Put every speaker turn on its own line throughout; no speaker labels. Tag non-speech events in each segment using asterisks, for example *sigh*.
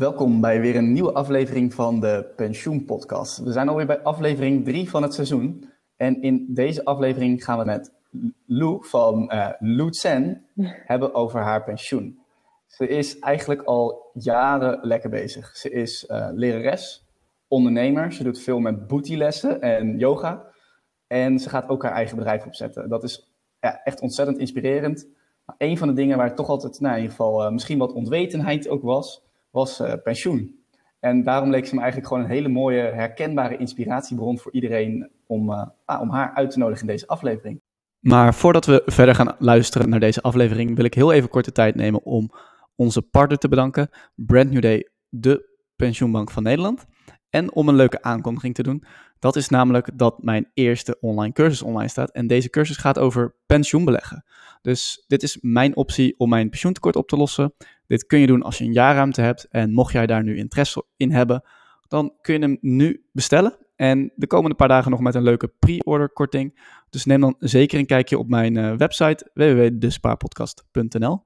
Welkom bij weer een nieuwe aflevering van de Pensioen Podcast. We zijn alweer bij aflevering 3 van het seizoen. En in deze aflevering gaan we met Lou van uh, Lou Tsen *laughs* hebben over haar pensioen. Ze is eigenlijk al jaren lekker bezig. Ze is uh, lerares, ondernemer. Ze doet veel met bootylessen en yoga. En ze gaat ook haar eigen bedrijf opzetten. Dat is ja, echt ontzettend inspirerend. Maar een van de dingen waar toch altijd, nou in ieder geval, uh, misschien wat ontwetenheid ook was, was uh, pensioen. En daarom leek ze me eigenlijk gewoon een hele mooie, herkenbare inspiratiebron voor iedereen om, uh, ah, om haar uit te nodigen in deze aflevering. Maar voordat we verder gaan luisteren naar deze aflevering, wil ik heel even korte tijd nemen om onze partner te bedanken, Brand New Day, de pensioenbank van Nederland. En om een leuke aankondiging te doen. Dat is namelijk dat mijn eerste online cursus online staat. En deze cursus gaat over pensioenbeleggen. Dus dit is mijn optie om mijn pensioentekort op te lossen. Dit kun je doen als je een jaarruimte hebt. En mocht jij daar nu interesse in hebben, dan kun je hem nu bestellen. En de komende paar dagen nog met een leuke pre-order korting. Dus neem dan zeker een kijkje op mijn uh, website www.despaarpodcast.nl.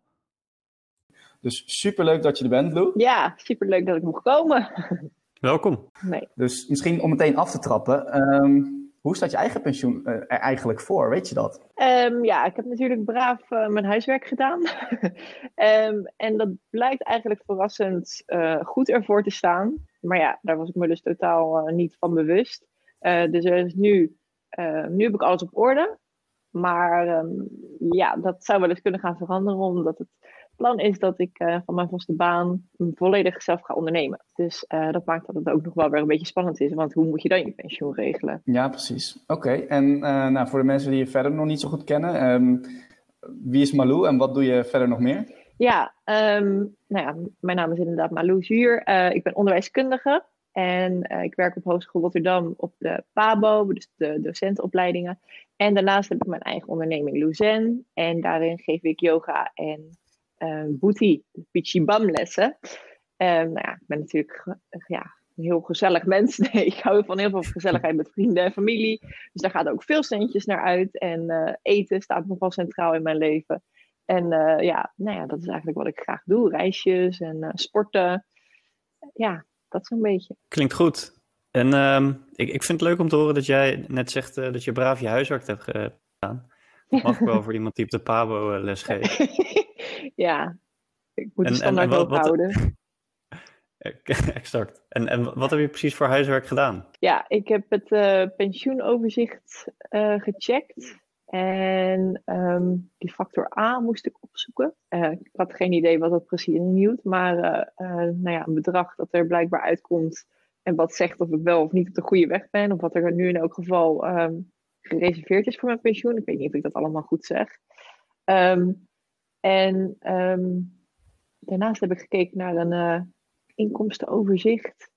Dus superleuk dat je er bent, Lou.
Ja, superleuk dat ik mocht komen.
Welkom.
Nee.
Dus misschien om meteen af te trappen. Um, hoe staat je eigen pensioen uh, er eigenlijk voor? Weet je dat?
Um, ja, ik heb natuurlijk braaf uh, mijn huiswerk gedaan. um, *laughs* en dat blijkt eigenlijk verrassend uh, goed ervoor te staan. Maar ja, daar was ik me dus totaal niet van bewust. dus er is nu, nu heb ik alles op orde. Maar ja, dat zou wel eens kunnen gaan veranderen, omdat het plan is dat ik uh, van mijn vaste baan volledig zelf ga ondernemen. Dus uh, dat maakt dat het ook nog wel weer een beetje spannend is. Want hoe moet je dan je pensioen regelen?
Ja, precies. Oké, okay. en uh, nou, voor de mensen die je verder nog niet zo goed kennen. Um, wie is Malou en wat doe je verder nog meer?
Ja, um, nou ja, mijn naam is inderdaad Malou Zuur. ik ben onderwijskundige. En ik werk op Hogeschool Rotterdam op de PABO, dus de docentenopleidingen. En daarnaast heb ik mijn eigen onderneming Luzen. En daarin geef ik yoga en uh, booty, pichibam lessen. Um, nou ja, ik ben natuurlijk ja, een heel gezellig mens. *laughs* Nee, ik hou van heel veel gezelligheid met vrienden en familie. Dus daar gaat ook veel centjes naar uit. En uh, eten staat nog wel centraal in mijn leven. En uh, ja, nou ja, dat is eigenlijk wat ik graag doe. Reisjes en uh, sporten. Ja, dat zo'n beetje.
Klinkt goed. En um, ik, ik vind het leuk om te horen dat jij net zegt dat je braaf je huiswerk hebt gedaan. Mag ik wel voor iemand die op de Pabo les geeft. *laughs*
ja, ik moet de standaard en, en wat, houden. *laughs*
exact. En, en wat heb je precies voor huiswerk gedaan?
Ja, ik heb het uh, pensioenoverzicht uh, gecheckt. En um, die factor A moest ik opzoeken. Uh, ik had geen idee wat dat precies inhield. Maar nou ja, een bedrag dat er blijkbaar uitkomt. En wat zegt of ik wel of niet op de goede weg ben. Of wat er nu in elk geval um, gereserveerd is voor mijn pensioen. Ik weet niet of ik dat allemaal goed zeg. Um, en um, daarnaast heb ik gekeken naar een uh, inkomstenoverzicht.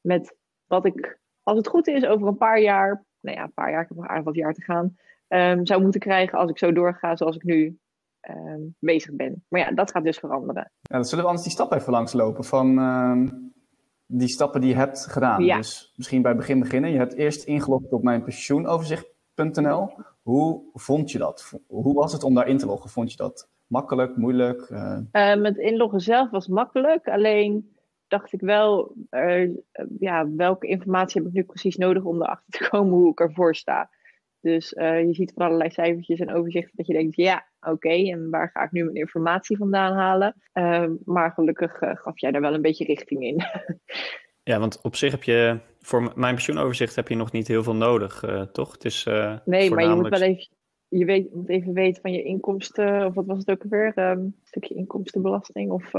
Met wat ik, als het goed is, over een paar jaar, nou ja, een paar jaar, ik heb nog aardig wat jaar te gaan, um, zou moeten krijgen als ik zo doorga zoals ik nu bezig ben. Maar ja, dat gaat dus veranderen.
Ja, dan zullen we anders die stap even langslopen van die stappen die je hebt gedaan.
Ja.
Dus misschien bij het begin beginnen. Je hebt eerst ingelogd op mijn pensioenoverzicht.nl. Hoe vond je dat? Hoe was het om daarin te loggen? Vond je dat makkelijk, moeilijk? Uh...
Uh, met inloggen zelf was makkelijk. Alleen dacht ik wel, uh, ja, welke informatie heb ik nu precies nodig om erachter te komen hoe ik ervoor sta? Dus je ziet van allerlei cijfertjes en overzichten dat je denkt, ja, oké, okay, en waar ga ik nu mijn informatie vandaan halen? maar gelukkig gaf jij daar wel een beetje richting in. *laughs*
Ja, want op zich heb je voor mijn pensioenoverzicht heb je nog niet heel veel nodig, uh, toch? Het is, uh,
nee, maar je moet wel even, je weet, moet even weten van je inkomsten, of wat was het ook alweer? Um, een stukje inkomstenbelasting, of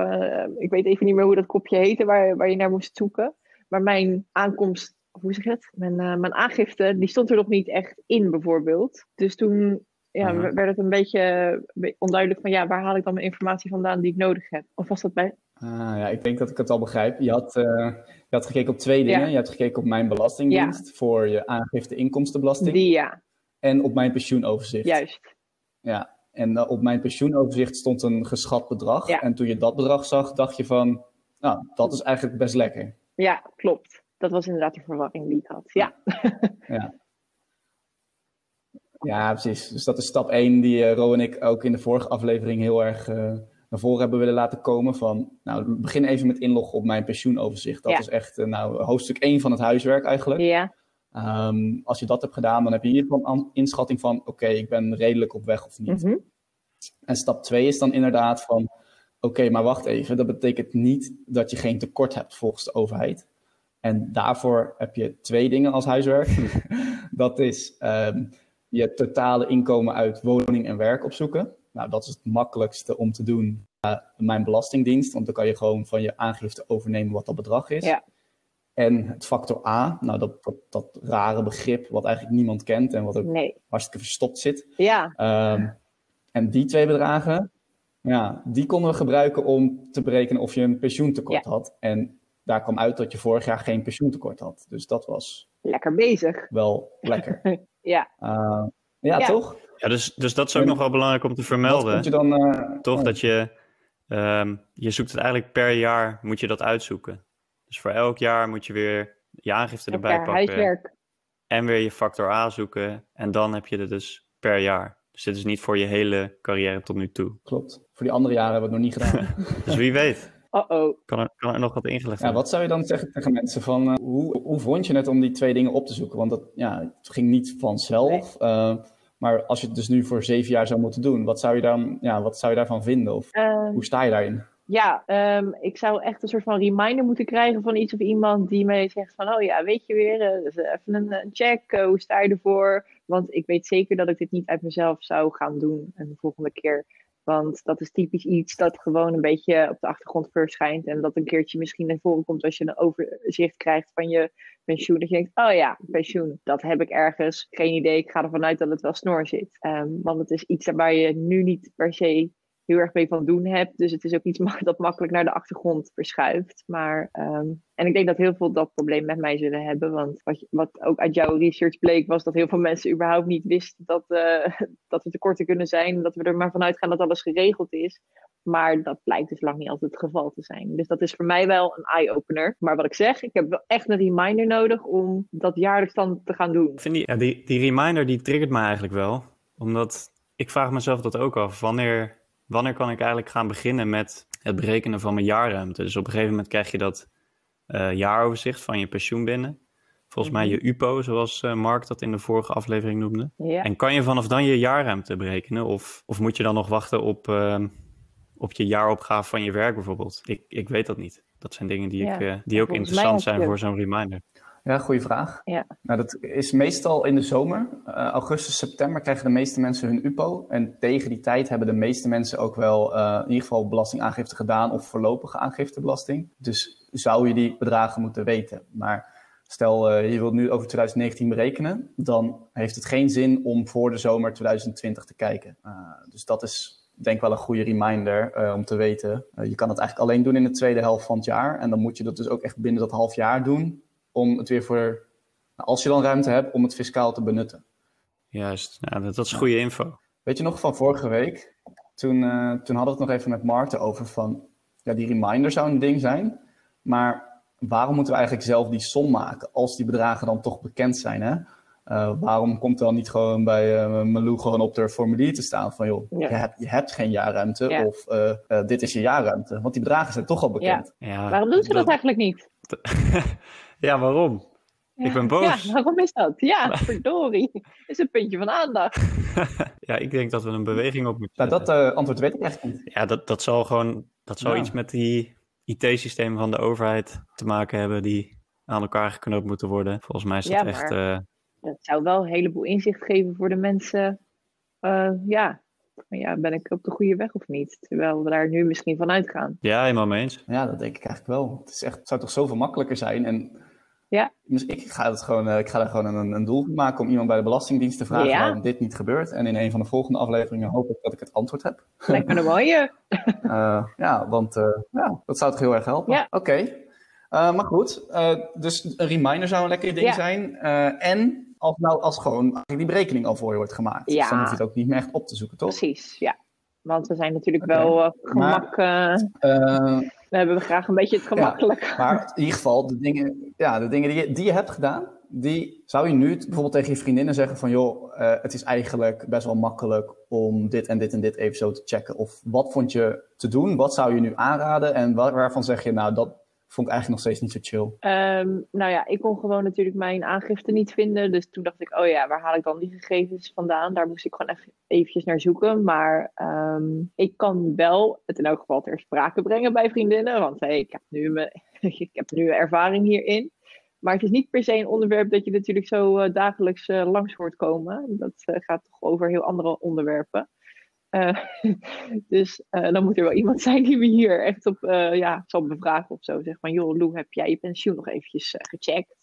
ik weet even niet meer hoe dat kopje heette waar, waar je naar moest zoeken. Maar mijn aankomst, hoe zeg je het? Mijn, mijn aangifte, die stond er nog niet echt in, bijvoorbeeld. Dus toen ja, uh -huh. werd het een beetje onduidelijk van ja, waar haal ik dan mijn informatie vandaan die ik nodig heb? Of was dat bij,
Ah, ja, ik denk dat ik het al begrijp. Je had, uh, je had gekeken op twee dingen. Ja. Je hebt gekeken op mijn belastingdienst ja. voor je aangifte inkomstenbelasting.
Die ja.
En op mijn pensioenoverzicht.
Juist.
Ja, en uh, op mijn pensioenoverzicht stond een geschat bedrag.
Ja.
En toen je dat bedrag zag, dacht je van, nou, dat is eigenlijk best lekker.
Ja, klopt. Dat was inderdaad de verwarring die ik had. Ja.
ja. *laughs* Ja, precies. Dus dat is stap 1 die uh, Ro en ik ook in de vorige aflevering heel erg naar voren hebben willen laten komen van, nou, begin even met inloggen op mijn pensioenoverzicht. Dat
Ja.
is echt, eh, nou, hoofdstuk 1 van het huiswerk eigenlijk.
Ja,
Ehm, als je dat hebt gedaan, dan heb je in ieder geval een inschatting van, oké, ik ben redelijk op weg of niet.
mhm.
En stap 2 is dan inderdaad van, oké, maar wacht even, dat betekent niet dat je geen tekort hebt volgens de overheid. En daarvoor heb je twee dingen als huiswerk. *laughs* dat is ehm, je totale inkomen uit woning en werk opzoeken. Nou, dat is het makkelijkste om te doen uh, mijn belastingdienst, want dan kan je gewoon van je aangifte overnemen wat dat bedrag is.
Ja.
En het factor A, nou dat, dat, dat rare begrip wat eigenlijk niemand kent en wat ook
nee.
hartstikke verstopt zit.
Ja,
Ehm, en die twee bedragen, ja, die konden we gebruiken om te berekenen of je een pensioentekort had. En daar kwam uit dat je vorig jaar geen pensioentekort had. Dus dat was
lekker bezig.
wel lekker. *laughs*
Ja,
Uh, ja,
Ja.
toch?
Ja, dus, dus dat is ook nog wel belangrijk om te vermelden.
je dan? eh,
Toch dat je, ehm, je zoekt het eigenlijk per jaar, moet je dat uitzoeken. Dus voor elk jaar moet je weer je aangifte erbij pakken.
huiswerk.
En weer je factor A zoeken. En dan heb je het dus per jaar. Dus dit is niet voor je hele carrière tot nu toe.
Klopt. Voor die andere jaren hebben we het nog niet gedaan. *laughs*
Dus wie weet,
Oh-oh.
kan er, kan er nog wat ingelegd
ja,
worden.
wat zou je dan zeggen tegen mensen van, eh, hoe, hoe vond je het om die twee dingen op te zoeken? Want dat, ja, het ging niet vanzelf. eh, maar als je het dus nu voor zeven jaar zou moeten doen, wat zou je, dan, ja, wat zou je daarvan vinden? Of
Ehm,
hoe sta je daarin?
Ja, ehm, ik zou echt een soort van reminder moeten krijgen van iets of iemand die mij zegt van, oh ja, weet je weer, eh, dus even een, een check, hoe sta je ervoor? Want ik weet zeker dat ik dit niet uit mezelf zou gaan doen een volgende keer. Want dat is typisch iets dat gewoon een beetje op de achtergrond verschijnt en dat een keertje misschien naar voren komt als je een overzicht krijgt van je pensioen. Dat je denkt, oh ja, pensioen, dat heb ik ergens. Geen idee, ik ga ervan uit dat het wel snor zit. Ehm, want het is iets waar je nu niet per se heel erg mee van doen hebt. Dus het is ook iets *laughs* dat makkelijk naar de achtergrond verschuift. Maar, ehm, en ik denk dat heel veel dat probleem met mij zullen hebben. Want wat, wat ook uit jouw research bleek, was dat heel veel *laughs* mensen überhaupt niet wisten dat, eh, *laughs* dat er tekorten kunnen zijn. Dat we er maar vanuit gaan dat alles geregeld is. Maar dat blijkt dus lang niet altijd het geval te zijn. Dus dat is voor mij wel een eye-opener. Maar wat ik zeg, ik heb wel echt een reminder nodig om dat jaarlijks dan te gaan doen.
Vind die, ja, die, die reminder die triggert me eigenlijk wel. Omdat ik vraag mezelf dat ook af. Wanneer, wanneer kan ik eigenlijk gaan beginnen met het berekenen van mijn jaarruimte? Dus op een gegeven moment krijg je dat eh, jaaroverzicht van je pensioen binnen. Volgens mij je UPO, zoals eh, Mark dat in de vorige aflevering noemde.
Ja.
En kan je vanaf dan je jaarruimte berekenen? Of, of moet je dan nog wachten op, ehm, op je jaaropgave van je werk bijvoorbeeld? Ik, ik weet dat niet. Dat zijn dingen die,
Ja,
ik, eh, die ook
volgens
interessant zijn voor zo'n reminder.
Ja, goede vraag.
Ja.
Nou, dat is meestal in de zomer. Eh, augustus, september krijgen de meeste mensen hun UPO. En tegen die tijd hebben de meeste mensen ook wel eh, in ieder geval belastingaangifte gedaan of voorlopige aangiftebelasting. Dus zou je die bedragen moeten weten. Maar stel eh, je wilt nu over 2019 berekenen, dan heeft het geen zin om voor de zomer 2020 te kijken. Dus dat is denk ik wel een goede reminder om te weten. Je kan het eigenlijk alleen doen in de tweede helft van het jaar. En dan moet je dat dus ook echt binnen dat half jaar doen om het weer voor, als je dan ruimte hebt, om het fiscaal te benutten.
Juist, ja, dat, dat is goede info.
Weet je nog van vorige week? Toen, eh, toen hadden we het nog even met Marten over van, ja, die reminder zou een ding zijn, maar waarom moeten we eigenlijk zelf die som maken als die bedragen dan toch bekend zijn? Hè? Eh, waarom komt er dan niet gewoon bij eh Malou gewoon op de formulier te staan van, joh,
Ja.
je, hebt, je hebt geen jaarruimte
Ja.
of dit is je jaarruimte, want die bedragen zijn toch al bekend.
Ja,
Waarom doen ze dat eigenlijk niet? *laughs*
ja, waarom? Ik ben boos.
Ja, waarom is dat? Ja, *laughs* verdorie. Dat is een puntje van aandacht. *laughs*
Ja, ik denk dat we een beweging op moeten
Nou, dat eh, antwoord weet ik eigenlijk niet.
Ja, dat, dat zal gewoon dat zal
Ja.
iets met die IT-systemen van de overheid te maken hebben die aan elkaar geknoopt moeten worden. Volgens mij is dat
Ja,
echt.
maar-
eh,
Dat zou wel een heleboel inzicht geven voor de mensen. Eh, ja. Maar ja, ben ik op de goede weg of niet? Terwijl we daar nu misschien van uitgaan.
ja, helemaal mee eens.
Ja, dat denk ik eigenlijk wel. Het, is echt, het zou toch zoveel makkelijker zijn. En
Ja.
dus ik, ga het gewoon, eh, ik ga er gewoon een, een doel van maken om iemand bij de Belastingdienst te vragen
Ja.
waarom dit niet gebeurt. En in een van de volgende afleveringen hoop ik dat ik het antwoord heb.
Lijkt me een mooie. *laughs*
Eh, ja, want eh, ja, dat zou toch heel erg helpen.
Ja.
Oké. Maar goed, dus een reminder zou een lekker ding zijn. En als, nou, als gewoon die berekening al voor je wordt gemaakt. Dus dan hoef je het ook niet meer echt op te zoeken, toch?
Precies, ja. Want we zijn natuurlijk wel gemak. We hebben graag een beetje het gemakkelijk.
Maar in ieder geval, de dingen, ja, de dingen die, je, die je hebt gedaan, die, zou je nu bijvoorbeeld tegen je vriendinnen zeggen van joh, uh, het is eigenlijk best wel makkelijk om dit en dit en dit even zo te checken? Of wat vond je te doen? Wat zou je nu aanraden? En waar, waarvan zeg je nou, dat vond ik eigenlijk nog steeds niet zo chill?
Um, nou ja, ik kon gewoon natuurlijk mijn aangifte niet vinden. Dus toen dacht ik, oh ja, waar haal ik dan die gegevens vandaan? Daar moest ik gewoon even eventjes naar zoeken. Maar um, ik kan wel het in elk geval ter sprake brengen bij vriendinnen. Want hey, ik, heb nu me, *laughs* ik heb nu ervaring hierin. Maar het is niet per se een onderwerp dat je natuurlijk zo uh, dagelijks uh, langs hoort komen. Dat uh, gaat toch over heel andere onderwerpen. *laughs* dus dan moet er wel iemand *laughs* zijn die me hier echt op ja, zal bevragen of zo. Zeg van, joh Lou, heb jij je pensioen nog eventjes gecheckt?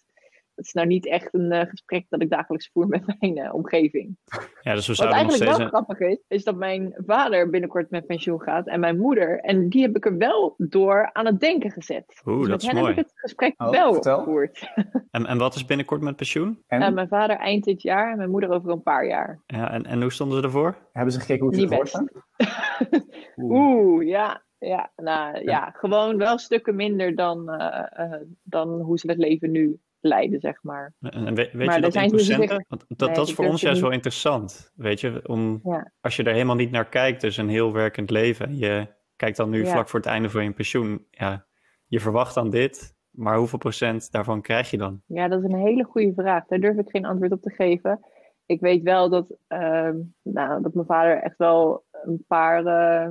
Het is nou niet echt een uh, gesprek dat ik dagelijks voer met *laughs* mijn uh, omgeving.
Ja, dus we
Wat eigenlijk wel grappig is, is dat mijn vader binnenkort met pensioen gaat en mijn moeder. En die heb ik er wel door aan het denken gezet.
Oeh,
dus
dat
met
is
hen
mooi.
heb ik het gesprek
Oh,
wel
vertel.
gevoerd. *laughs*
En, en wat is binnenkort met pensioen?
En
Uh, mijn vader eind dit jaar en mijn moeder over een paar jaar.
Ja, en, en hoe stonden ze ervoor?
hebben ze gekeken hoe het ervoor staat? *laughs* Oeh.
Oeh, ja. Ja, nou, ja. gewoon wel stukken minder dan, eh, eh, dan hoe ze het leven nu leiden, zeg maar.
En, weet, weet
Maar
je dat in
dus
procenten? Want dat,
Nee,
dat is voor ons juist
niet.
wel interessant. Weet je, om,
Ja.
als je er helemaal niet naar kijkt, dus een heel werkend leven. Je kijkt dan nu
Ja.
vlak voor het einde van je pensioen. Ja, je verwacht dan dit, maar hoeveel procent daarvan krijg je dan?
Ja, dat is een hele goede vraag. Daar durf ik geen antwoord op te geven. Ik weet wel dat, ehm, nou, dat mijn vader echt wel een paar. eh,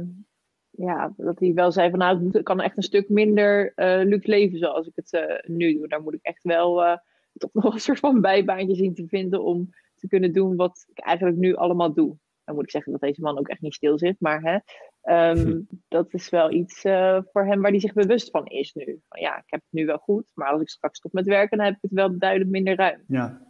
ja, dat hij wel zei van nou, ik moet- ik kan echt een stuk minder eh luxe leven zoals ik het eh, nu doe. Daar moet ik echt wel eh, toch *laughs* nog een soort van bijbaantje zien te vinden om te kunnen doen wat ik eigenlijk nu allemaal doe. Dan moet ik zeggen dat deze man ook echt niet stil zit, maar hè, ehm, dat is wel iets voor hem waar hij zich bewust van is nu. Van, ja, ik heb het nu wel goed, maar als ik straks stop met werken, dan heb ik het wel duidelijk minder ruim.
Ja.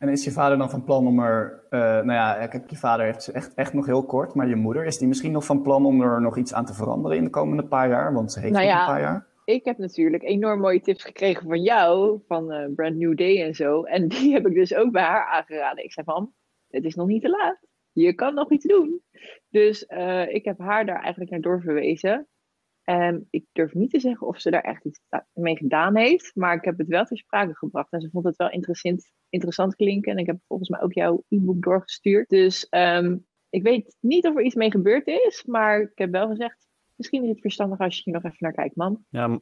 En is je vader dan van plan om er, eh, nou ja, kijk, je vader heeft ze echt, echt nog heel kort, maar je moeder, is die misschien nog van plan om er nog iets aan te veranderen in de komende paar jaar? Want ze heeft
Nou
nog
ja,
een paar jaar.
Ik heb natuurlijk enorm mooie tips gekregen van jou, van eh, Brand New Day en zo. En die heb ik dus ook bij haar aangeraden. Ik zei van, het is nog niet te laat. Je kan nog iets doen. Dus eh, ik heb haar daar eigenlijk naar doorverwezen. En ik durf niet te zeggen of ze daar echt iets mee gedaan heeft. Maar ik heb het wel ter sprake gebracht. En ze vond het wel interessant, interessant klinken. En ik heb volgens mij ook jouw e-book doorgestuurd. Dus ehm, ik weet niet of er iets mee gebeurd is. Maar ik heb wel gezegd, misschien is het verstandig als je hier nog even naar kijkt, man.
Ja,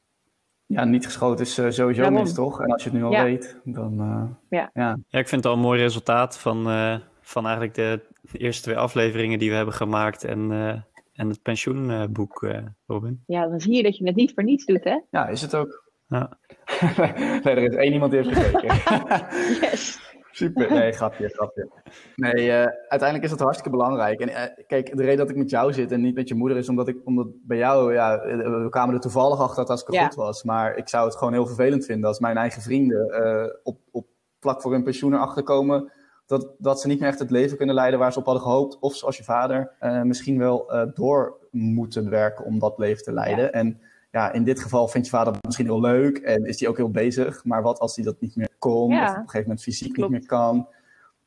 Ja, niet geschoten is eh, sowieso mis, toch? En als je het nu al
Ja.
weet, dan... eh,
Ja.
ja.
ja, ik vind het al een mooi resultaat van, eh, van eigenlijk de eerste twee afleveringen die we hebben gemaakt en, eh, en het pensioenboek, eh, Robin.
Ja, dan zie je dat je het niet voor niets doet, hè?
Ja, is het ook.
Ja. *laughs*
nee, er is één iemand die heeft gekeken. *laughs*
Yes.
Super. Nee, grapje, grapje. Nee, eh, uiteindelijk is dat hartstikke belangrijk. En eh, kijk, de reden dat ik met jou zit en niet met je moeder is omdat ik, omdat bij jou, ja, we kwamen er toevallig achter dat het hartstikke
Ja.
goed was. Maar ik zou het gewoon heel vervelend vinden als mijn eigen vrienden eh, op, op vlak voor hun pensioen erachter komen dat, dat ze niet meer echt het leven kunnen leiden waar ze op hadden gehoopt. Of zoals je vader, eh, misschien wel eh, door moeten werken om dat leven te leiden.
Ja.
En ja, in dit geval vindt je vader misschien heel leuk en is hij ook heel bezig. Maar wat als hij dat niet meer kon,
Ja,
of op een gegeven moment fysiek
klopt.
niet meer kan?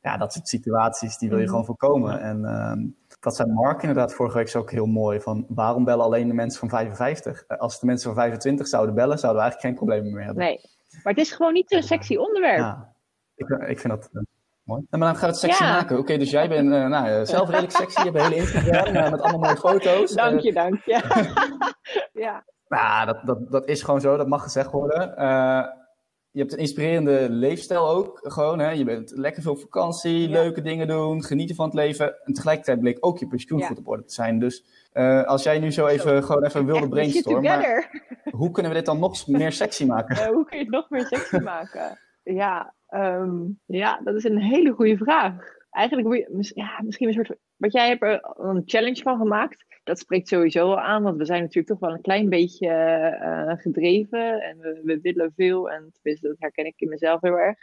Ja, dat soort situaties, die wil je
Mhm.
gewoon voorkomen. En ehm, dat zei Mark inderdaad vorige week ook heel mooi. Van waarom bellen alleen de mensen van 55? Eh, Als de mensen van 25 zouden bellen, zouden we eigenlijk geen problemen meer hebben.
Nee. Maar het is gewoon niet zo'n sexy onderwerp.
Ja, ik, ik vind dat mooi. En maar dan gaat het sexy
Ja.
maken. Oké, dus jij bent eh, nou, eh, zelf redelijk sexy. Je hebt een hele Instagram eh, met allemaal mooie foto's. *laughs*
Dank je, dank je. *laughs* ja.
Nou, dat, dat, dat is gewoon zo, dat mag gezegd worden. Je hebt een inspirerende leefstijl ook, gewoon. Hè? Je bent lekker veel op vakantie,
Ja.
leuke dingen doen, genieten van het leven. En tegelijkertijd bleek ook je pensioen
Ja.
goed op orde te zijn. Dus als jij nu zo even, gewoon even wilde brainstormen, hoe kunnen we dit dan nog meer sexy maken? *laughs*
Hoe kun je het nog meer sexy maken? Ja, ehm, ja, dat is een hele goede vraag. Eigenlijk ja, misschien een soort. Wat jij hebt er een challenge van gemaakt. Dat spreekt sowieso al aan, want we zijn natuurlijk toch wel een klein beetje eh, gedreven. En we, we willen veel. En tenminste, dat herken ik in mezelf heel erg.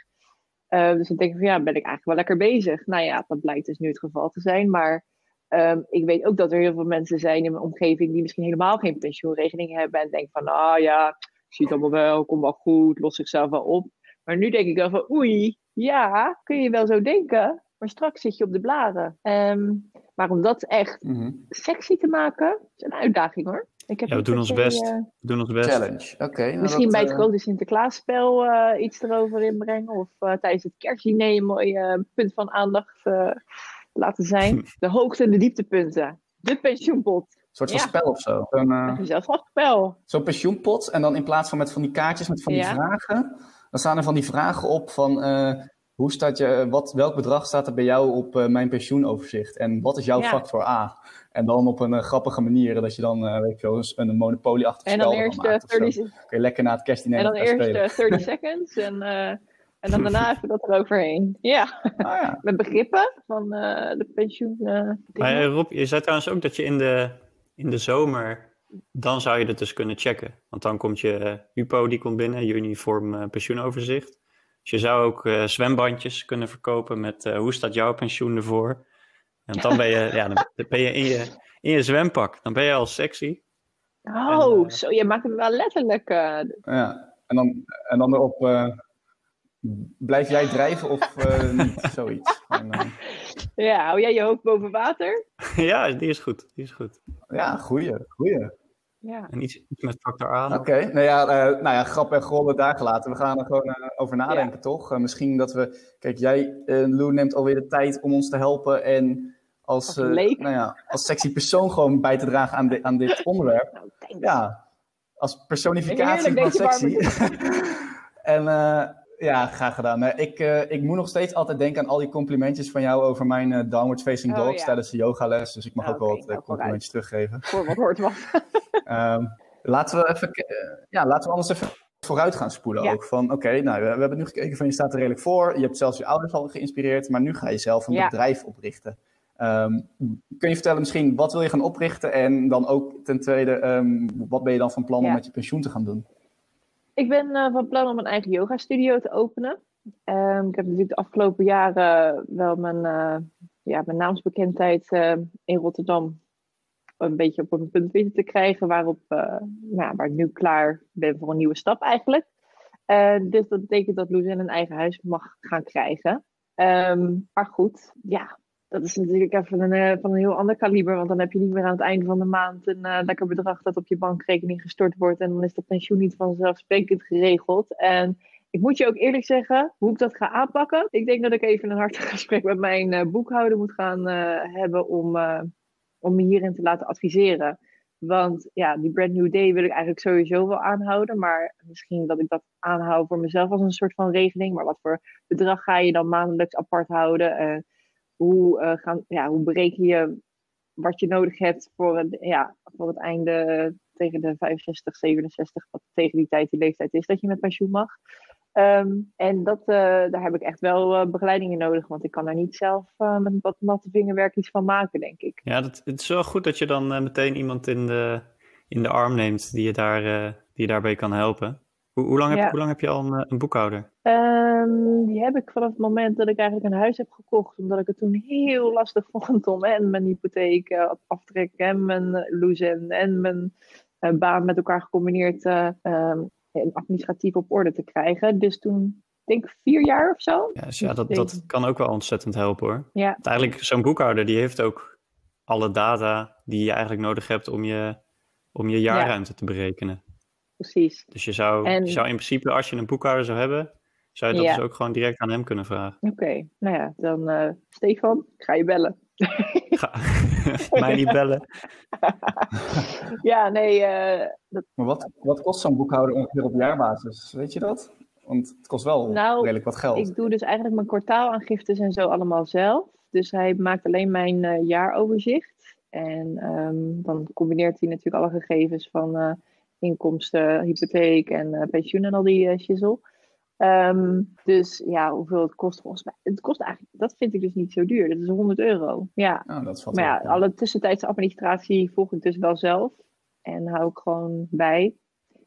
Eh, dus dan denk ik van ja, ben ik eigenlijk wel lekker bezig. Nou ja, dat blijkt dus nu het geval te zijn. Maar ehm, ik weet ook dat er heel veel mensen zijn in mijn omgeving die misschien helemaal geen pensioenregeling hebben. En denken van, ah ja, ik zie het allemaal wel, komt wel goed, lost zichzelf wel op. Maar nu denk ik wel van, oei, ja, kun je wel zo denken. Maar straks zit je op de blaren. Ehm, maar om dat echt
Mhm.
sexy te maken, is een uitdaging hoor. Ik heb
Ja, we doen ons best.
eh,
We doen ons best.
Challenge. Oké. nou
misschien
dat,
bij het
eh,
grote Sinterklaasspel eh iets erover inbrengen. Of eh, tijdens het kerstdiner een mooi punt van aandacht laten zijn. *laughs* De hoogte- en de dieptepunten. De pensioenpot.
Een soort van
Ja.
spel of zo. Zo'n eh,
Een gezelschap spel.
zo'n pensioenpot. En dan in plaats van met van die kaartjes met van die
Ja.
vragen. Dan staan er van die vragen op van... eh, hoe staat je, wat, welk bedrag staat er bij jou op eh, mijn pensioenoverzicht? En wat is jouw
Ja.
factor A? En dan op een eh, grappige manier dat je dan, weet ik veel, een, een monopolie-achtig
En
spel
dan
ervan
eerst
maakt of zo.
30,
Kun je lekker na het kerstdiner
en dan eerst
spelen.
eh, 30 *laughs* seconds. En, eh, en dan daarna even dat eroverheen. Ja,
Ah, ja.
met begrippen van eh, de pensioen. eh,
Maar
dingen.
Rob, je zei trouwens ook dat je in de, in de zomer, dan zou je dat dus kunnen checken. Want dan komt je eh, UPO, die komt binnen, je uniform eh, pensioenoverzicht. Dus je zou ook eh, zwembandjes kunnen verkopen met eh, hoe staat jouw pensioen ervoor. En dan ben je, *laughs* ja, dan ben je in je, in je zwempak. Dan ben je al sexy.
Oh,
en,
zo, je maakt hem wel letterlijk. eh,
ja. En dan, en dan erop... eh, blijf jij drijven of eh, *laughs* niet? Zoiets. En, eh,
ja, hou jij je hoofd boven water? *laughs*
ja, die is goed. Die is goed.
ja, goeie, goeie.
Ja.
En iets, iets met factor A. nog.
Oké, nou, ja, eh, nou ja, grap en grollen daar gelaten. We gaan er gewoon eh, over nadenken, toch? Eh, misschien dat we... Kijk, jij, eh Lou, neemt alweer de tijd om ons te helpen en als, eh, nou ja, als sexy persoon gewoon bij te dragen aan, di- aan dit *laughs* onderwerp.
Nou.
Ja, als personificatie van sexy. *laughs* en eh, ja, graag gedaan. Ik, eh, ik moet nog steeds altijd denken aan al die complimentjes van jou over mijn eh, downward facing
Oh,
dogs
ja.
tijdens de yogales. Dus ik mag
Ah,
ook wel wat eh,
nou,
complimentjes teruggeven. *laughs*
Voor wat hoort wat. *laughs*
Ehm, laten we even, eh, ja, laten we anders even vooruit gaan spoelen
Ja.
ook. Van oké, nou, we, we hebben nu gekeken van je staat er redelijk voor. Je hebt zelfs je ouders al geïnspireerd, maar nu ga je zelf een
Ja.
bedrijf oprichten. Ehm, kun je vertellen misschien, wat wil je gaan oprichten? En dan ook ten tweede, ehm, wat ben je dan van plan om met je pensioen te gaan doen?
Ik ben eh, van plan om een eigen yoga studio te openen. Ehm, ik heb natuurlijk de afgelopen jaren wel mijn, eh, ja, mijn naamsbekendheid eh, in Rotterdam een beetje op een punt weten te krijgen waarop, eh, nou, waar ik nu klaar ben voor een nieuwe stap eigenlijk. Dus dat betekent dat Loes een eigen huis mag gaan krijgen. Ehm, maar goed, ja, dat is natuurlijk even eh, van een heel ander kaliber. Want dan heb je niet meer aan het einde van de maand een eh, lekker bedrag dat op je bankrekening gestort wordt. En dan is dat pensioen niet vanzelfsprekend geregeld. En ik moet je ook eerlijk zeggen, hoe ik dat ga aanpakken. Ik denk dat ik even een hartig *laughs* gesprek met mijn eh, boekhouder moet gaan hebben om, om me hierin te laten adviseren. Want ja, die brand new day wil ik eigenlijk sowieso wel aanhouden. Maar misschien dat ik dat aanhoud voor mezelf als een soort van regeling. Maar wat voor bedrag ga je dan maandelijks apart houden? Hoe, gaan, ja, hoe bereken je wat je nodig hebt voor het, ja, voor het einde tegen de 65, 67, wat tegen die tijd die leeftijd is dat je met pensioen mag. Ehm, en dat, eh, daar heb ik echt wel eh, begeleiding in nodig, want ik kan daar niet zelf eh, met wat natte vingerwerk iets van maken, denk ik.
Ja, dat, het is wel goed dat je dan meteen iemand in de, in de arm neemt die je, daar, die je daarbij kan helpen. Hoe, hoe, lang, heb,
Ja.
hoe lang heb je al een, eh, een boekhouder?
Ehm, die heb ik vanaf het moment dat ik eigenlijk een huis heb gekocht, omdat ik het toen heel lastig vond om en mijn hypotheek eh, aftrek en mijn loezen en mijn eh, baan met elkaar gecombineerd en administratief op orde te krijgen. Dus toen, denk ik vier jaar of zo.
Ja, dus ja, dat, dat kan ook wel ontzettend helpen hoor.
Ja,
Want eigenlijk, zo'n boekhouder die heeft ook alle data die je eigenlijk nodig hebt om je, om je jaarruimte te berekenen.
Precies.
Dus je zou,
En-
je zou in principe, als je een boekhouder zou hebben, zou je dat
Ja.
dus ook gewoon direct aan hem kunnen vragen.
Oké, nou ja, dan eh, Stefan, ik ga je bellen. *laughs*
Ga, *laughs* mij niet bellen. *laughs*
ja, nee, eh, dat,
Maar wat, wat kost zo'n boekhouder ongeveer op jaarbasis? Weet je dat? Want het kost wel
Nou,
redelijk wat geld.
ik doe dus eigenlijk mijn kwartaalaangiftes en zo allemaal zelf. Dus hij maakt alleen mijn eh, jaaroverzicht. En ehm, dan combineert hij natuurlijk alle gegevens van eh, inkomsten, hypotheek en eh, pensioen en al die eh shizzle. Ehm, dus ja, hoeveel het kost volgens mij. Het kost eigenlijk, dat vind ik dus niet zo duur. Dat is 100 euro. Ja,
Ja, dat valt
maar ja, alle tussentijdse administratie volg ik dus wel zelf. En hou ik gewoon bij.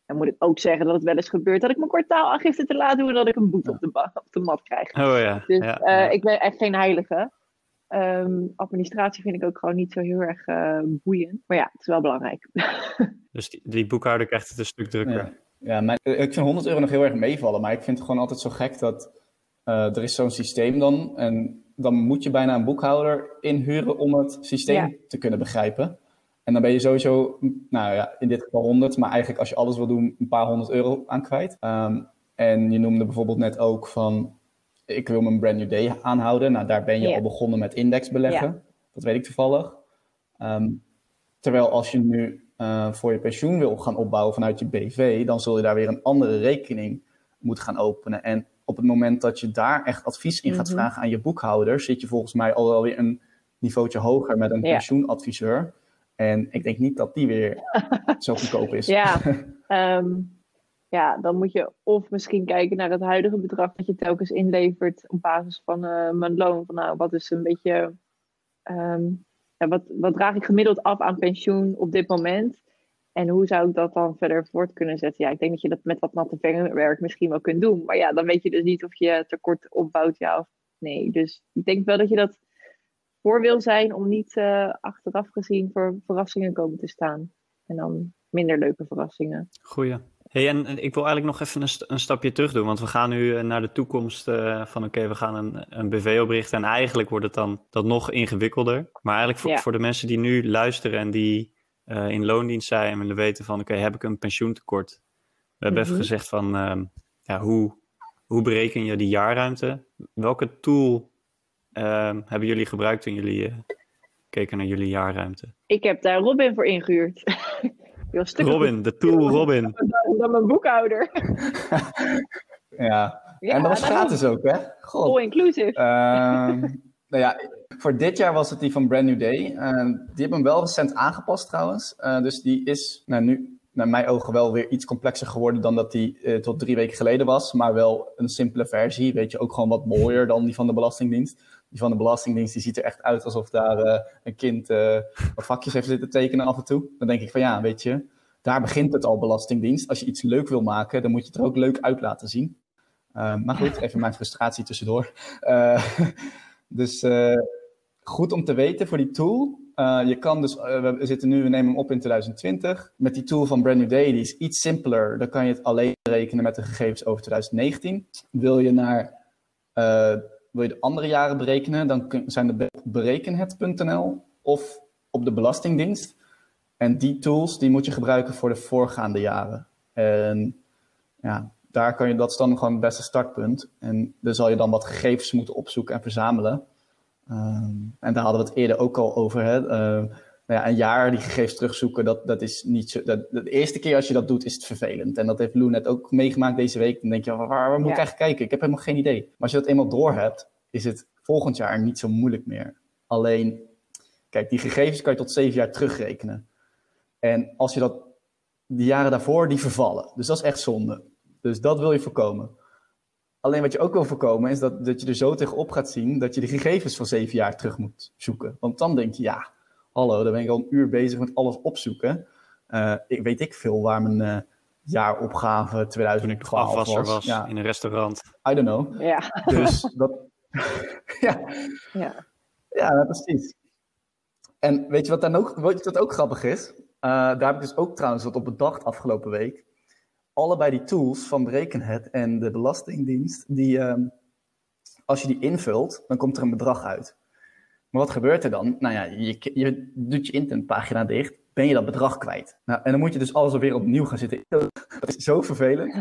Dan moet ik ook zeggen dat het wel eens gebeurt dat ik mijn kwartaalaangifte te laat doe en dat ik een boete op, de op de mat krijg.
Oh ja.
Dus
ja,
eh,
ja.
ik ben echt geen heilige. Ehm, administratie vind ik ook gewoon niet zo heel erg eh, boeiend. Maar ja, het is wel belangrijk. *laughs*
Dus die, die boekhouder krijgt het een stuk drukker.
Ja, ja mijn- eh, ik vind 100 euro nog heel erg meevallen, maar ik vind het gewoon altijd zo gek dat eh, er is zo'n systeem dan en dan moet je bijna een boekhouder inhuren om het systeem
Ja.
te kunnen begrijpen. En dan ben je sowieso, nou ja, in dit geval 100, maar eigenlijk als je alles wil doen, een paar honderd euro aan kwijt. Ehm, en je noemde bijvoorbeeld net ook van, ik wil mijn brand new day aanhouden. Nou, daar ben je al begonnen met index beleggen. Dat weet ik toevallig. Ehm, terwijl als je nu eh, voor je pensioen wil gaan opbouwen vanuit je BV, dan zul je daar weer een andere rekening moeten gaan openen. En op het moment dat je daar echt advies in gaat
Mhm.
vragen aan je boekhouder, zit je volgens mij al wel weer een niveautje hoger met een pensioenadviseur. En ik denk niet dat die weer zo goedkoop is.
Ja, *laughs* ehm, ja, dan moet je of misschien kijken naar het huidige bedrag dat je telkens inlevert op basis van eh, mijn loon. Van nou, wat is een beetje, ehm, ja, wat, wat draag ik gemiddeld af aan pensioen op dit moment? En hoe zou ik dat dan verder voort kunnen zetten? Ja, ik denk dat je dat met wat natte vingerwerk misschien wel kunt doen. Maar ja, dan weet je dus niet of je tekort opbouwt, ja of nee. Dus ik denk wel dat je dat voor wil zijn om niet eh, achteraf gezien voor verrassingen komen te staan. En dan minder leuke verrassingen.
Goeie. Hey, en en ik wil eigenlijk nog even een, st- een stapje terug doen, want we gaan nu eh, naar de toekomst eh, van oké, we gaan een, een BV oprichten en eigenlijk wordt het dan dat nog ingewikkelder. Maar eigenlijk voor,
Ja.
voor de mensen die nu luisteren en die eh, in loondienst zijn en willen weten van oké, heb ik een pensioentekort? We hebben even
Mhm.
gezegd van ehm, ja, hoe, hoe bereken je die jaarruimte? Welke tool ehm, hebben jullie gebruikt toen jullie keken naar jullie jaarruimte?
Ik heb daar Robin voor ingehuurd. *laughs*
Robin, de tool Robin.
goedkoper dan mijn boekhouder.
Ja. *laughs*
Ja,
en dat was gratis ook, hè? God.
All inclusive.
Ehm, *laughs* nou ja, voor dit jaar was het die van Brand New Day. Ehm, die hebben hem wel recent aangepast trouwens. Eh, dus die is nou, nu naar mijn ogen wel weer iets complexer geworden dan dat die eh, tot drie weken geleden was. Maar wel een simpele versie. Weet je, ook gewoon wat mooier dan die van de Belastingdienst. Die van de Belastingdienst die ziet er echt uit alsof daar eh, een kind eh, wat vakjes heeft zitten tekenen af en toe. Dan denk ik van ja, weet je, daar begint het al Belastingdienst. Als je iets leuk wil maken, dan moet je het er ook leuk uit laten zien. Eh, maar goed, even mijn frustratie tussendoor. *laughs* Dus goed om te weten voor die tool. Je kan dus, we zitten nu, we nemen hem op in 2020. Met die tool van Brand New Day, die is iets simpeler. Dan kan je het alleen berekenen met de gegevens over 2019. Wil je naar wil je de andere jaren berekenen, dan zijn de be- berekenhet.nl of op de Belastingdienst. En die tools die moet je gebruiken voor de voorgaande jaren. En ja, daar kan je, dat is dan gewoon het beste startpunt. En daar zal je dan wat gegevens moeten opzoeken en verzamelen. Ehm, en daar hadden we het eerder ook al over. Hè? Ehm, nou ja, een jaar die gegevens terugzoeken, dat, dat is niet zo. Dat, de eerste keer als je dat doet, is het vervelend. En dat heeft Lou net ook meegemaakt deze week. Dan denk je, waar, waar moet ik eigenlijk kijken? Ik heb helemaal geen idee. Maar als je dat eenmaal door hebt, is het volgend jaar niet zo moeilijk meer. Alleen, kijk, die gegevens kan je tot zeven jaar terugrekenen. En als je dat, die jaren daarvoor, die vervallen. Dus dat is echt zonde. Dus dat wil je voorkomen. Alleen wat je ook wil voorkomen is dat, dat je er zo tegenop gaat zien dat je de gegevens van zeven jaar terug moet zoeken. Want dan denk je, ja, hallo, dan ben ik al een uur bezig met alles opzoeken. Eh, ik weet ik veel waar mijn eh, jaaropgave
Toen ik
2012
afwasser
was.
was
Ja,
in een restaurant.
I don't know.
Ja,
Dus *laughs* dat. *laughs* ja,
ja.
ja, precies. En weet je wat dan ook, weet je wat ook grappig is? Eh, daar heb ik dus ook trouwens wat op bedacht afgelopen week. Allebei die tools van Berekenhet en de Belastingdienst, die, ehm, als je die invult, dan komt er een bedrag uit. Maar wat gebeurt er dan? Nou ja, je, je doet je internetpagina dicht, ben je dat bedrag kwijt. Nou, en dan moet je dus alles weer opnieuw gaan zitten. *laughs* Dat is zo vervelend.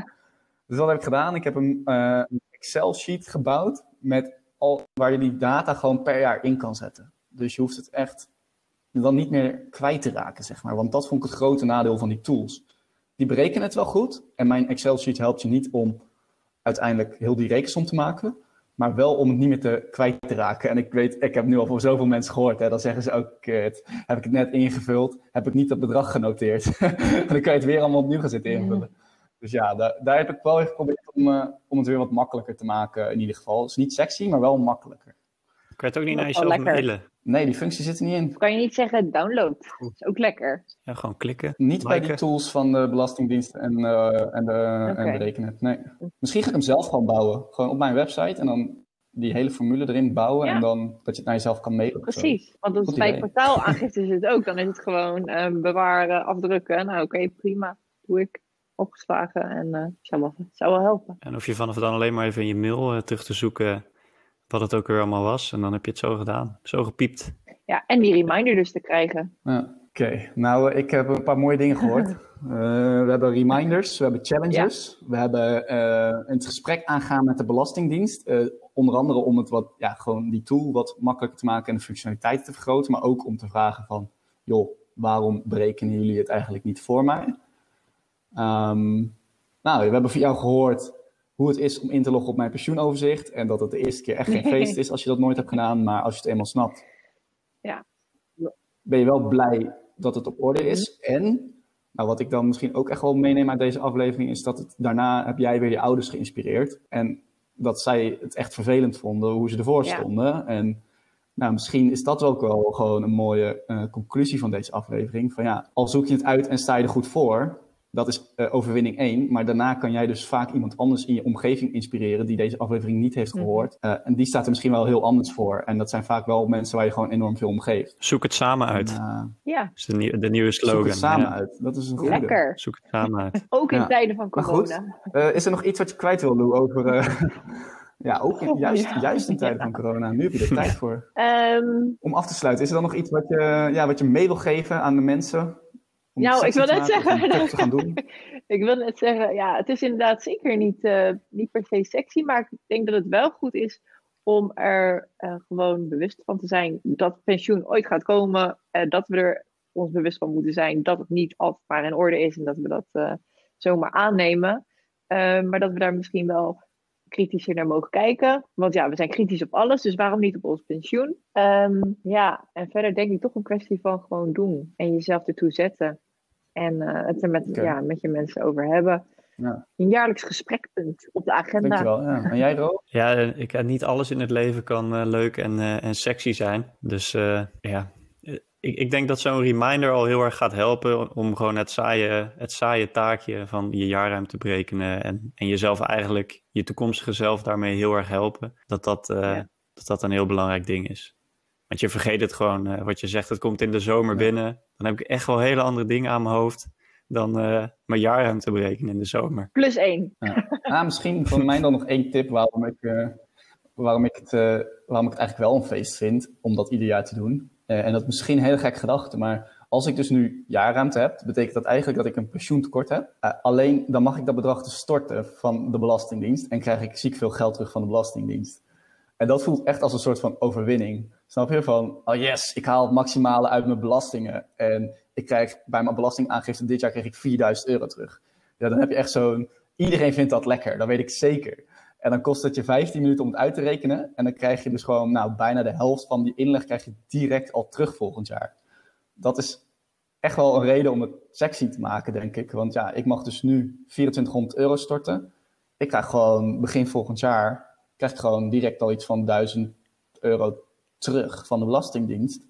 Dus wat heb ik gedaan? Ik heb een, eh, Excel-sheet gebouwd met al, waar je die data gewoon per jaar in kan zetten. Dus je hoeft het echt dan niet meer kwijt te raken, zeg maar. Want dat vond ik het grote nadeel van die tools. Die berekenen het wel goed. En mijn Excel-sheet helpt je niet om uiteindelijk heel die rekensom te maken. Maar wel om het niet meer te kwijt te raken. En ik weet, ik heb nu al van zoveel mensen gehoord. Hè, dan zeggen ze ook, kut, heb ik het net ingevuld, heb ik niet dat bedrag genoteerd. en *laughs* dan kan je het weer allemaal opnieuw gaan zitten invullen. Dus ja, daar, daar heb ik wel even geprobeerd om, eh, om het weer wat makkelijker te maken in ieder geval. Het is niet sexy, maar wel makkelijker.
Kan je het ook niet naar jezelf mailen?
Nee, die functie zit er niet in.
Kan je niet zeggen download? Dat is ook lekker.
Ja, gewoon klikken.
Niet bij die
Liken.
tools van de Belastingdienst en, eh en, de, en. Nee. Misschien ga ik hem zelf gewoon bouwen. Gewoon op mijn website en dan die hele formule erin bouwen.
Ja.
En dan dat je het naar jezelf kan mailen. zo.
Precies. Want dat is bij
idee.
kwartaalaangifte is het ook. Dan is het gewoon eh, bewaren, afdrukken. Nou oké, prima. Doe ik. Opgeslagen en eh zou, wel, zou wel helpen.
En of je vanaf dan alleen maar even in je mail terug te zoeken wat het ook weer allemaal was. En dan heb je het zo gedaan. Zo gepiept.
Ja, en die reminder dus te krijgen.
Ja. Oké, nou ik heb een paar mooie dingen gehoord. Uh, *laughs* we hebben reminders, we hebben challenges, we hebben uh, het gesprek aangaan met de Belastingdienst. Uh, onder andere om het wat, ja, gewoon die tool wat makkelijker te maken en de functionaliteit te vergroten. Maar ook om te vragen van, joh, waarom berekenen jullie het eigenlijk niet voor mij? Um, nou, we hebben van jou gehoord hoe het is om in te loggen op mijn pensioenoverzicht. En dat het de eerste keer echt geen *laughs* feest is als je dat nooit hebt gedaan. Maar als je het eenmaal snapt,
ja.
ben je wel blij dat het op orde is. En nou, wat ik dan misschien ook echt wel meeneem uit deze aflevering, is dat het, daarna heb jij weer je ouders geïnspireerd. En dat zij het echt vervelend vonden hoe ze ervoor stonden. Ja. En nou, misschien is dat ook wel gewoon een mooie uh, conclusie van deze aflevering. Van ja, al zoek je het uit en sta je er goed voor, dat is uh, overwinning 1. Maar daarna kan jij dus vaak iemand anders in je omgeving inspireren die deze aflevering niet heeft gehoord. Uh, en die staat er misschien wel heel anders voor. En dat zijn vaak wel mensen waar je gewoon enorm veel om geeft.
Zoek het samen uit. En,
uh, ja.
Dat is de, nieuw, de, nieuwe slogan.
Zoek het samen
ja.
uit. Dat is een goede.
Lekker.
Zoek het samen uit. *laughs*
Ook in ja. tijden van corona.
Maar goed, is er nog iets wat je kwijt wil doen over... *laughs* Ja, ook in, juist, ja. juist in tijden van corona. Nu heb je er tijd *laughs* voor.
Um,
Om af te sluiten, is er dan nog iets wat je, ja, wat je mee wil geven aan de mensen? Om
nou, ik wil net zeggen. *laughs*
te gaan doen?
ik wil net zeggen, ja, het is inderdaad zeker niet, uh, niet per se sexy, maar ik denk dat het wel goed is om er uh, gewoon bewust van te zijn dat pensioen ooit gaat komen. Uh, dat we er ons bewust van moeten zijn dat het niet altijd maar in orde is en dat we dat zomaar aannemen. maar dat we daar misschien wel kritischer naar mogen kijken. Want ja, we zijn kritisch op alles, dus waarom niet op ons pensioen? Um, ja, en verder denk ik toch een kwestie van gewoon doen en jezelf ertoe zetten. En uh, het er met, okay. ja, met je mensen over hebben.
Ja.
Een jaarlijks gesprekpunt op de agenda.
Dankjewel. Ja. En jij, Ro?
Ja, ik, niet alles in het leven kan uh, leuk en, uh, en sexy zijn. Dus ja, ik, ik denk dat zo'n reminder al heel erg gaat helpen om gewoon het saaie, het saaie taakje van je jaarruimte te berekenen en, en jezelf eigenlijk, je toekomstige zelf daarmee heel erg helpen. Dat dat, uh, ja. dat, dat een heel belangrijk ding is. Want je vergeet het gewoon, uh, wat je zegt, het komt in de zomer ja. binnen. Dan heb ik echt wel hele andere dingen aan mijn hoofd dan uh, mijn jaarruimte berekenen in de zomer.
Plus één.
Ja. Ah, misschien van mij dan nog één tip waarom ik, waarom, ik het, waarom ik het eigenlijk wel een feest vind om dat ieder jaar te doen. Uh, en dat is misschien een hele gek gedachte, maar als ik dus nu jaarruimte heb, betekent dat eigenlijk dat ik een pensioentekort heb. Uh, alleen dan mag ik dat bedrag dus storten van de Belastingdienst en krijg ik ziek veel geld terug van de Belastingdienst. En dat voelt echt als een soort van overwinning. Snap je? Van, oh yes, ik haal het maximale uit mijn belastingen. En ik krijg bij mijn belastingaangifte dit jaar kreeg ik 4000 euro terug. Ja, dan heb je echt zo'n, iedereen vindt dat lekker, dat weet ik zeker. En dan kost het je 15 minuten om het uit te rekenen. En dan krijg je dus gewoon nou, bijna de helft van die inleg krijg je direct al terug volgend jaar. Dat is echt wel een reden om het sexy te maken, denk ik. Want ja, ik mag dus nu 2400 euro storten. Ik krijg gewoon begin volgend jaar krijg ik gewoon direct al iets van 1000 euro terug van de Belastingdienst.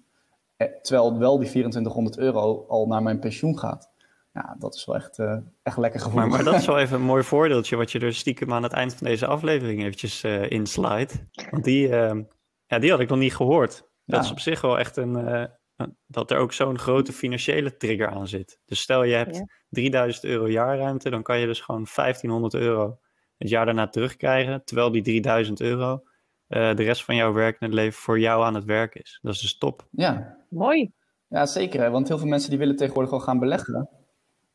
Terwijl wel die 2400 euro al naar mijn pensioen gaat. Ja, dat is wel echt, uh, echt lekker gevoel.
Maar, maar, dat is wel even een mooi voordeeltje wat je er stiekem aan het eind van deze aflevering eventjes uh, inslijt. Want die, uh, ja, die had ik nog niet gehoord. Dat ja. is op zich wel echt een, dat er ook zo'n grote financiële trigger aan zit. Dus stel je hebt ja. 3000 euro jaarruimte, dan kan je dus gewoon 1500 euro het jaar daarna terugkrijgen. Terwijl die 3000 euro de rest van jouw werkende leven voor jou aan het werk is. Dat is dus top.
Ja.
Mooi.
Ja, zeker. Hè? Want heel veel mensen die willen tegenwoordig al gaan beleggen.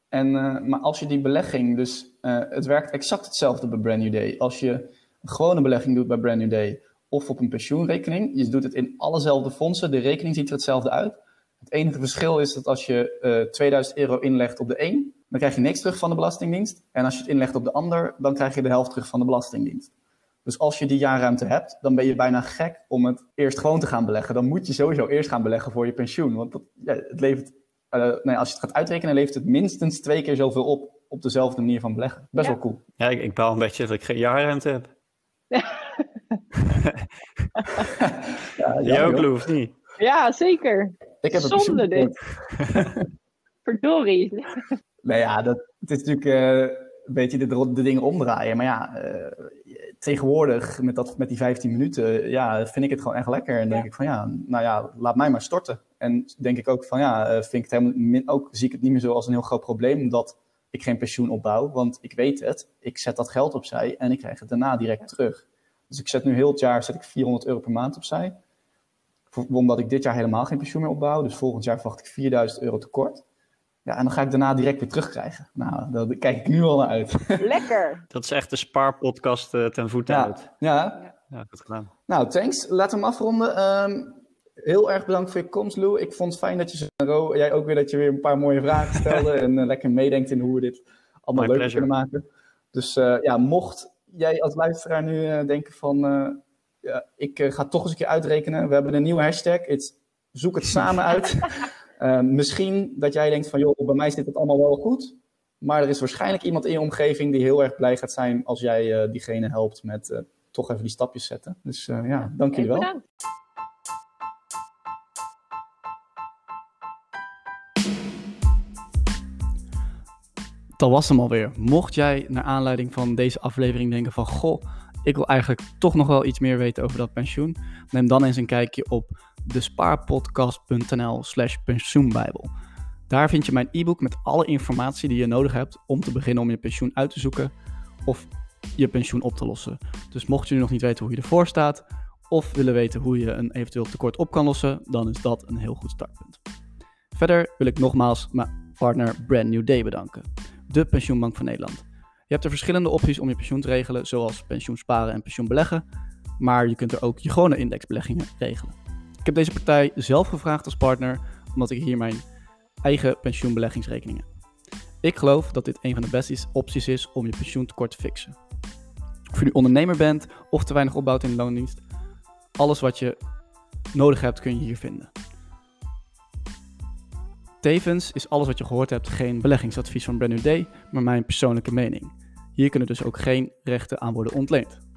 En, uh, maar als je die belegging, dus uh, het werkt exact hetzelfde bij Brand New Day. Als je een gewone belegging doet bij Brand New Day of op een pensioenrekening, je doet het in allezelfde fondsen, de rekening ziet er hetzelfde uit. Het enige verschil is dat als je uh, 2000 euro inlegt op de een, dan krijg je niks terug van de Belastingdienst. En als je het inlegt op de ander, dan krijg je de helft terug van de Belastingdienst. Dus als je die jaarruimte hebt, dan ben je bijna gek om het eerst gewoon te gaan beleggen. Dan moet je sowieso eerst gaan beleggen voor je pensioen. Want dat, ja, het levert uh, nee, als je het gaat uitrekenen, levert het minstens twee keer zoveel op op dezelfde manier van beleggen. Best
Ja.
wel cool.
Ja, ik, ik baal een beetje dat ik geen jaarruimte heb. *laughs*
Ja,
Jij ook. Lou, of niet?
Ja, zeker.
Ik heb een
Zonde
pensioentekort. *laughs*
Verdorie.
Nou ja, dat, het is natuurlijk eh, een beetje de, de dingen omdraaien. Maar ja, eh, tegenwoordig met, dat, met die 15 minuten, ja, vind ik het gewoon echt lekker. En dan denk ik van ja, nou ja, laat mij maar storten. En denk ik ook van ja, eh, vind ik het helemaal min, ook zie ik het niet meer zo als een heel groot probleem dat ik geen pensioen opbouw. Want ik weet het, ik zet dat geld opzij en ik krijg het daarna direct terug. Dus ik zet nu heel het jaar zet ik 400 euro per maand opzij. omdat ik dit jaar helemaal geen pensioen meer opbouw. Dus volgend jaar verwacht ik 4000 euro tekort. Ja, en dan ga ik daarna direct weer terugkrijgen. Nou, daar kijk ik nu al naar uit. *laughs*
Lekker!
Dat is echt de spaarpodcast uh, ten voeten
ja.
uit.
Ja.
ja, goed gedaan.
Nou, thanks. Laten we hem afronden. Um, heel erg bedankt voor je komst, Lou. Ik vond het fijn dat je zo, jij ook weer dat je weer een paar mooie vragen stelde *laughs* en uh, lekker meedenkt in hoe we dit allemaal
My
leuk
pleasure.
kunnen maken. Dus uh, ja, mocht jij als luisteraar nu uh, denken van, ja, ik ga toch eens een keer uitrekenen. We hebben een nieuwe hashtag. It's, zoek het samen uit. *laughs* misschien dat jij denkt van, joh, bij mij zit het allemaal wel goed. Maar er is waarschijnlijk iemand in je omgeving die heel erg blij gaat zijn als jij diegene helpt met toch even die stapjes zetten. Dus ja, dank jullie wel.
Bedankt.
Dat was hem alweer. Mocht jij naar aanleiding van deze aflevering denken van... Goh, ik wil eigenlijk toch nog wel iets meer weten over dat pensioen. Neem dan eens een kijkje op despaarpodcast.nl slash pensioenbijbel. Daar vind je mijn e-book met alle informatie die je nodig hebt om te beginnen om je pensioen uit te zoeken of je pensioen op te lossen. Dus mocht je nu nog niet weten hoe je ervoor staat of willen weten hoe je een eventueel tekort op kan lossen, dan is dat een heel goed startpunt. Verder wil ik nogmaals mijn partner Brand New Day bedanken de pensioenbank van Nederland. Je hebt er verschillende opties om je pensioen te regelen, zoals pensioen sparen en pensioen beleggen, maar je kunt er ook je gewone indexbeleggingen regelen. Ik heb deze partij zelf gevraagd als partner, omdat ik hier mijn eigen pensioenbeleggingsrekening heb. Ik geloof dat dit een van de beste opties is om je pensioentekort te fixen. Of je nu ondernemer bent of te weinig opbouwt in de loondienst, alles wat je nodig hebt kun je hier vinden. Tevens is alles wat je gehoord hebt geen beleggingsadvies van Brand New Day, maar mijn persoonlijke mening. Hier kunnen dus ook geen rechten aan worden ontleend.